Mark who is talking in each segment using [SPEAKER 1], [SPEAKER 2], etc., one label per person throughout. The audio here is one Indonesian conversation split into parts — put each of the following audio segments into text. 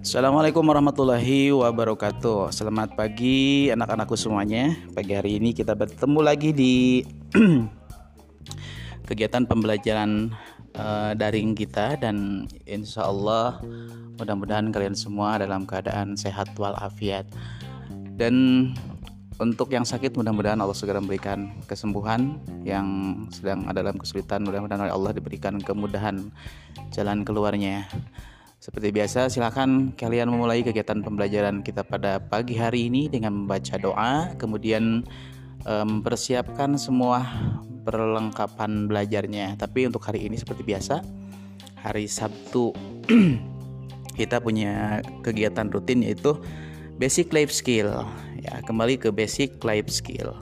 [SPEAKER 1] Assalamualaikum warahmatullahi wabarakatuh. Selamat pagi anak-anakku semuanya. Pagi hari ini kita bertemu lagi di kegiatan pembelajaran uh, daring kita dan insya Allah mudah-mudahan kalian semua dalam keadaan sehat walafiat. Dan untuk yang sakit mudah-mudahan Allah segera memberikan kesembuhan yang sedang ada dalam kesulitan mudah-mudahan Allah diberikan kemudahan jalan keluarnya. Seperti biasa, silakan kalian memulai kegiatan pembelajaran kita pada pagi hari ini dengan membaca doa, kemudian mempersiapkan semua perlengkapan belajarnya. Tapi untuk hari ini seperti biasa, hari Sabtu kita punya kegiatan rutin yaitu basic life skill. Ya, kembali ke basic life skill.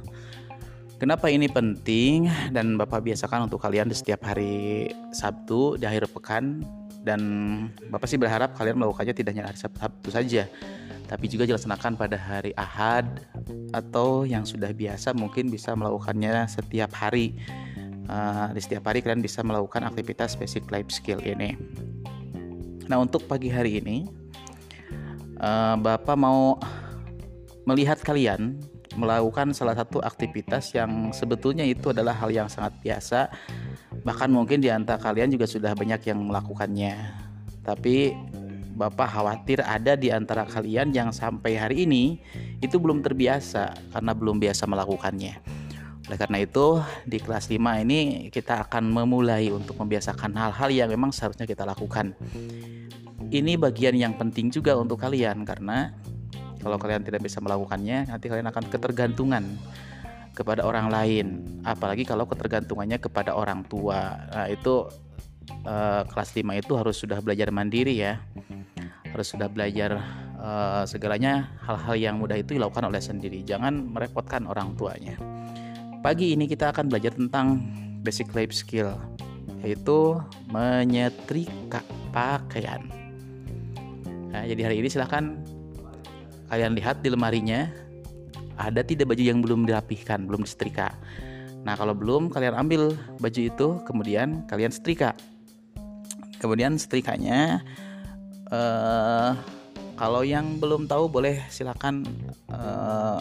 [SPEAKER 1] Kenapa ini penting dan Bapak biasakan untuk kalian di setiap hari Sabtu di akhir pekan? Dan Bapak sih berharap kalian melakukannya tidak hanya hari Sabtu saja tapi juga dilaksanakan pada hari Ahad atau yang sudah biasa mungkin bisa melakukannya setiap hari. Uh, di setiap hari kalian bisa melakukan aktivitas basic life skill ini. Nah untuk pagi hari ini uh, Bapak mau melihat kalian melakukan salah satu aktivitas yang sebetulnya itu adalah hal yang sangat biasa bahkan mungkin di antara kalian juga sudah banyak yang melakukannya tapi Bapak khawatir ada di antara kalian yang sampai hari ini itu belum terbiasa karena belum biasa melakukannya. Oleh karena itu, di kelas 5 ini kita akan memulai untuk membiasakan hal-hal yang memang seharusnya kita lakukan. Ini bagian yang penting juga untuk kalian karena kalau kalian tidak bisa melakukannya, nanti kalian akan ketergantungan kepada orang lain. Apalagi kalau ketergantungannya kepada orang tua. Nah itu uh, kelas 5 itu harus sudah belajar mandiri ya. Harus sudah belajar uh, segalanya hal-hal yang mudah itu dilakukan oleh sendiri. Jangan merepotkan orang tuanya. Pagi ini kita akan belajar tentang basic life skill yaitu menyetrika pakaian. Nah, jadi hari ini silahkan kalian lihat di lemarinya ada tidak baju yang belum dirapihkan, belum disetrika. Nah, kalau belum kalian ambil baju itu, kemudian kalian setrika. Kemudian setrikanya uh, kalau yang belum tahu boleh silakan uh,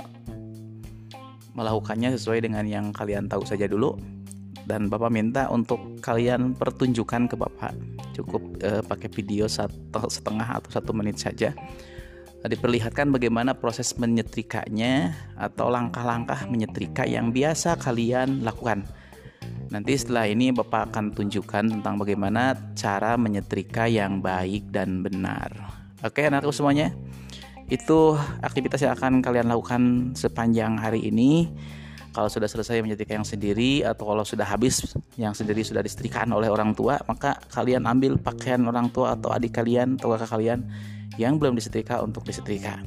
[SPEAKER 1] melakukannya sesuai dengan yang kalian tahu saja dulu dan Bapak minta untuk kalian pertunjukan ke Bapak cukup uh, pakai video satu setengah atau satu menit saja diperlihatkan bagaimana proses menyetrikanya atau langkah-langkah menyetrika yang biasa kalian lakukan. Nanti setelah ini Bapak akan tunjukkan tentang bagaimana cara menyetrika yang baik dan benar. Oke, anakku semuanya. Itu aktivitas yang akan kalian lakukan sepanjang hari ini. Kalau sudah selesai menyetrika yang sendiri atau kalau sudah habis yang sendiri sudah disetrikakan oleh orang tua, maka kalian ambil pakaian orang tua atau adik kalian atau kakak kalian yang belum disetrika untuk disetrika.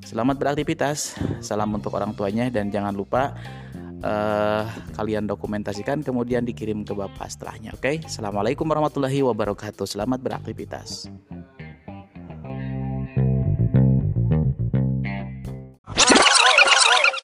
[SPEAKER 1] Selamat beraktivitas, salam untuk orang tuanya dan jangan lupa uh, kalian dokumentasikan kemudian dikirim ke bapak setelahnya. Oke, okay? assalamualaikum warahmatullahi wabarakatuh. Selamat beraktivitas.